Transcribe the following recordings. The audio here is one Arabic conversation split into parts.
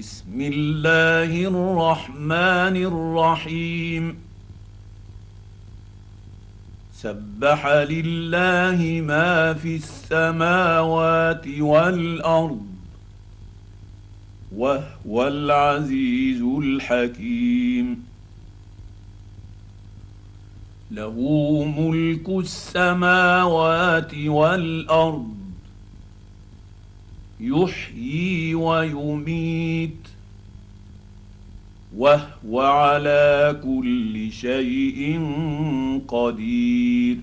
بسم الله الرحمن الرحيم. سبح لله ما في السماوات والأرض وهو العزيز الحكيم. له ملك السماوات والأرض يحيي ويميت وهو على كل شيء قدير.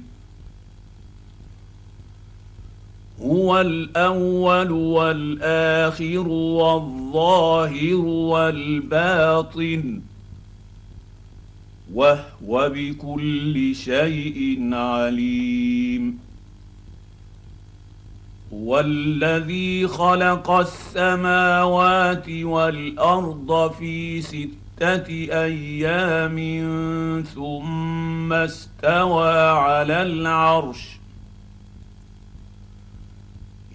هو الأول والآخر والظاهر والباطن وهو بكل شيء عليم. هو الذي خلق السماوات والأرض في ستة أيام ثم استوى على العرش.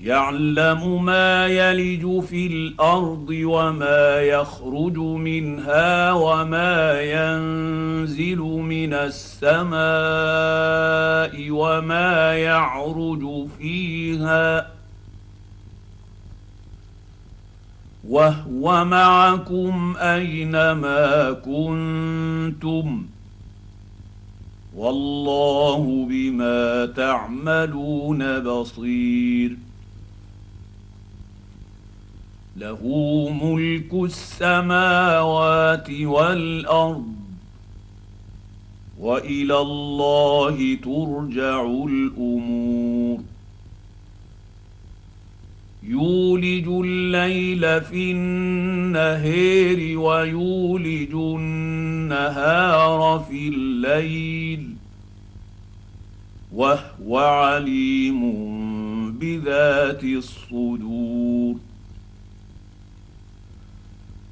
يعلم ما يلج في الأرض وما يخرج منها وما ينزل من السماء وما يعرج فيها. وهو معكم أينما كنتم. والله بما تعملون بصير. له ملك السماوات والأرض وإلى الله ترجع الأمور. يولج الليل في النهير ويولج النهار في الليل وهو عليم بذات الصدور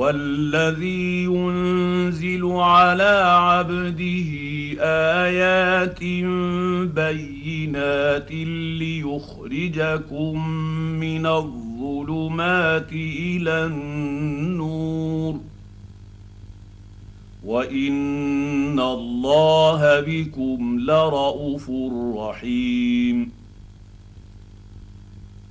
هو الذي ينزل على عبده آيات بينات ليخرجكم من الظلمات إلى النور وإن الله بكم لرءوف رحيم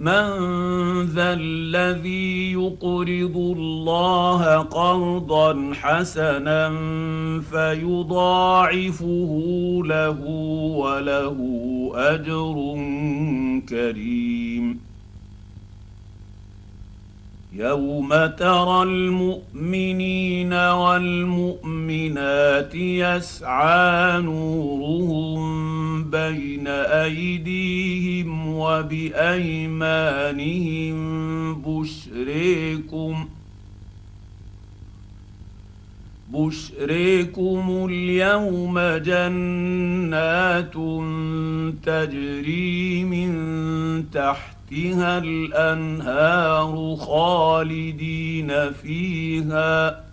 من ذا الذي يقرض الله قرضا حسنا فيضاعفه له وله أجر كريم. يوم ترى المؤمنين والمؤمنات يسعى نورهم بين ايديهم وبايمانهم بشريكم بشريكم اليوم جنات تجري من تحت تحتها الأنهار خالدين فيها.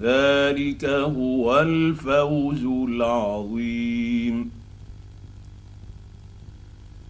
ذلك هو الفوز العظيم.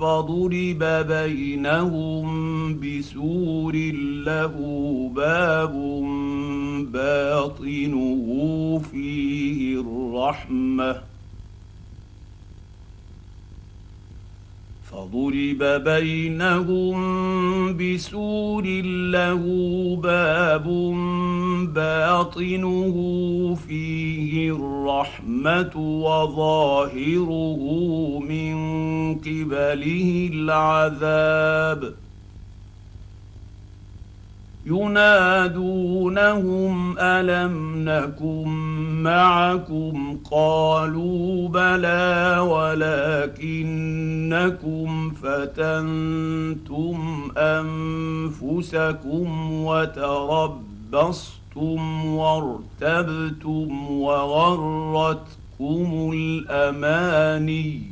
فضرب بينهم بسور له باب باطنه فيه الرحمة. فضرب بينهم بسور له باب باطنه فيه الرحمة وظاهره من قبله العذاب. ينادونهم ألم نكن معكم؟ قالوا بلى ولكنكم فتنتم أنفسكم وتربصتم وارتبتم وغرتكم الأماني.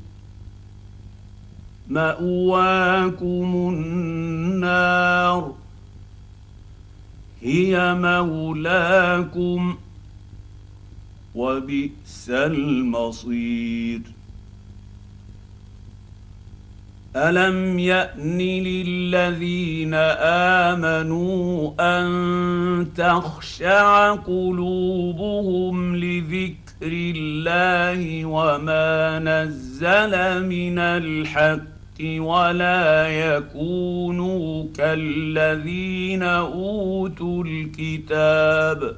مأواكم النار. هي مولاكم وبئس المصير. ألم يأن للذين آمنوا أن تخشع قلوبهم لذكر الله وما نزل من الحق؟ ولا يكونوا كالذين اوتوا الكتاب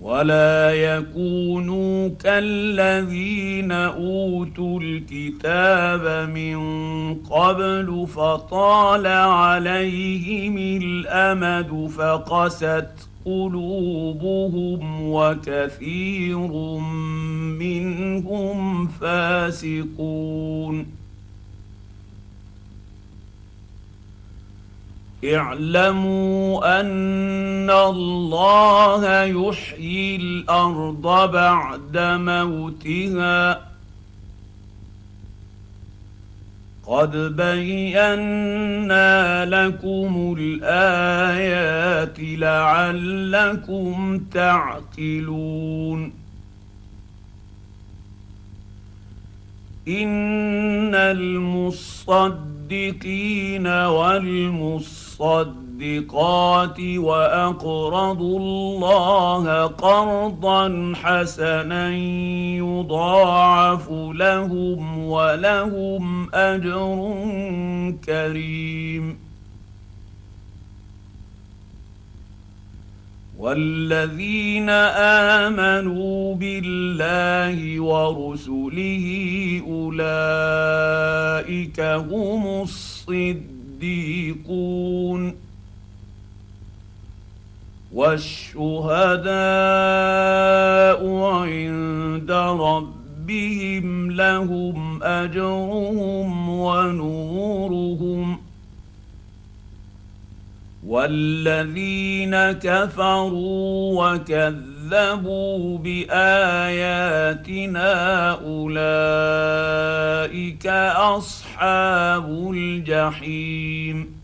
ولا يكونوا كالذين اوتوا الكتاب من قبل فطال عليهم الامد فقست قلوبهم وكثير منهم فاسقون. اعلموا أن الله يحيي الأرض بعد موتها. قد بينا لكم الايات لعلكم تعقلون ان المصدقين والمصدقين الصدقات وأقرضوا الله قرضا حسنا يضاعف لهم ولهم أجر كريم. والذين آمنوا بالله ورسله أولئك هم الصديقون. والشهداء عند ربهم لهم أجرهم ونورهم والذين كفروا وكذبوا بآياتنا أولئك أصحاب الجحيم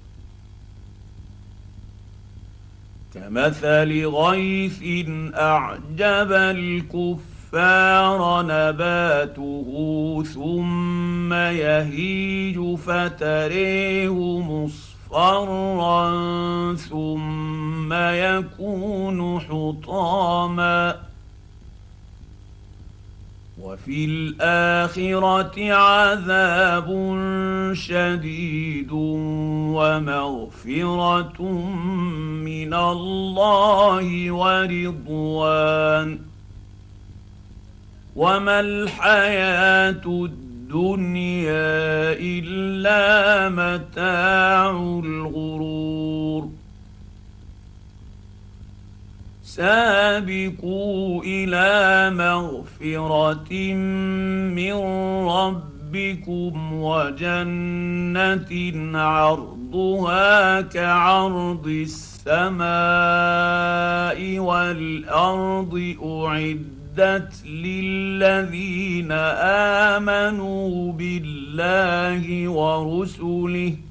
كمثل غيث أعجب الكفار نباته ثم يهيج فتريه مصفرا ثم يكون حطاما وفي الآخرة عذاب شديد ومغفرة من الله ورضوان. وما الحياة الدنيا إلا متاع الغرور. سابقوا إلى مغفرة من ربكم وجنة عرضها كعرض السماء والأرض أعدت للذين آمنوا بالله ورسله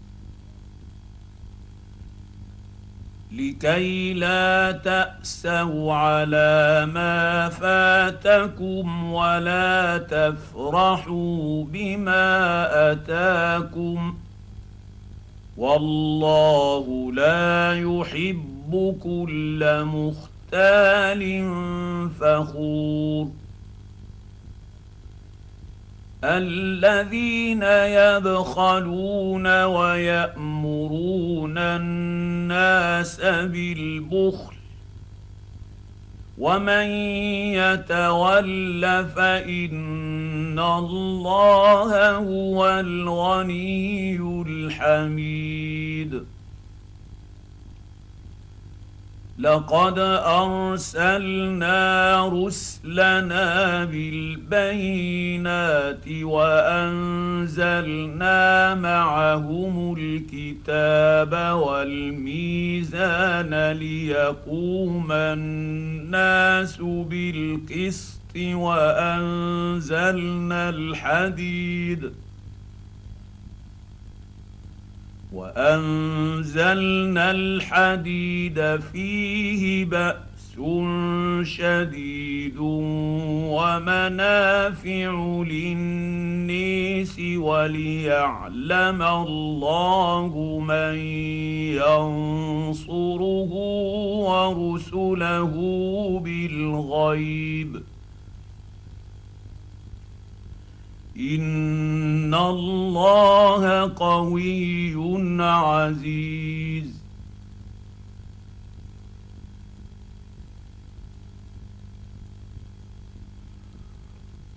لكي لا تأسوا على ما فاتكم ولا تفرحوا بما أتاكم والله لا يحب كل مختال فخور الذين يبخلون ويأمرون الناس بالبخل ومن يتول فإن الله هو الغني الحميد لقد أرسلنا رسلنا بالبينات وأنزلنا معهم الكتاب والميزان ليقوم الناس بالقسط وأنزلنا الحديد وأنزلنا الحديد فيه بأس شديد ومنافع للنيس وليعلم الله من ينصره ورسله بالغيب ان الله قوي عزيز.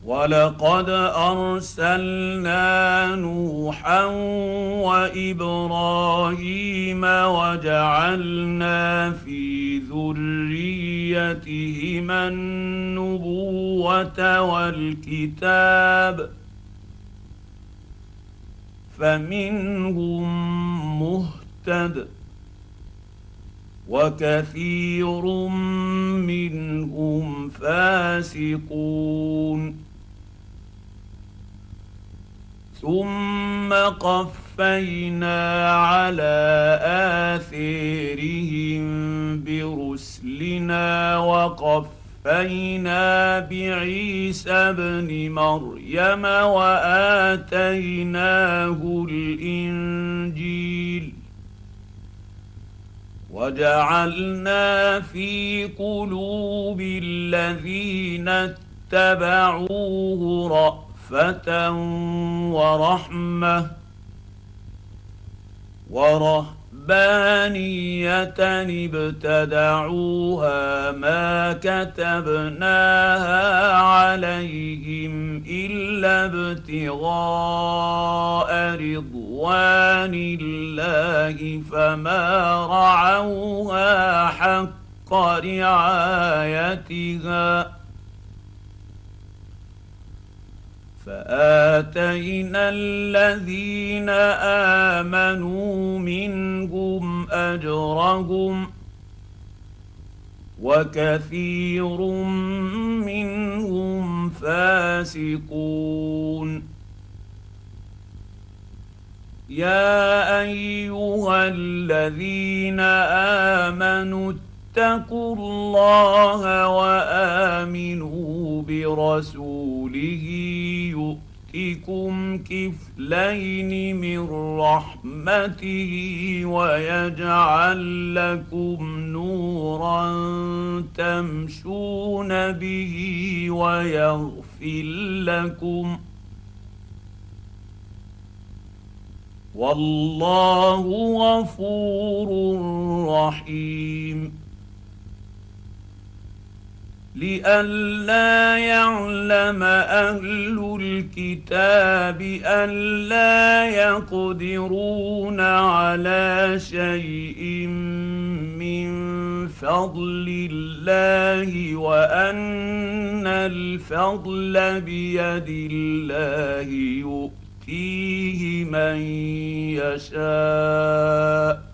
ولقد ارسلنا نوحا وابراهيم وجعلنا في ذريتهما النبوه والكتاب فمنهم مهتد وكثير منهم فاسقون. ثم قفينا على اثيرهم برسلنا وقفينا بعيسى ابن مريم واتيناه الانجيل وجعلنا في قلوب الذين اتبعوه رأفة ورحمة ورهبانية ابتدعوها ما كتبناها عليهم إلا ابتغاء رضوان الله فما رعوها حق رعايتها فآتينا الذين آمنوا منهم أجرهم وكثير منهم فاسقون. يا أيها الذين آمنوا اتقوا الله وآمنوا برسوله يؤتكم كفلين من رحمته ويجعل لكم نورا تمشون به ويغفر لكم والله غفور رحيم لئلا يعلم أهل الكتاب الا يقدرون على شيء من فضل الله وأن الفضل بيد الله يؤتيه من يشاء.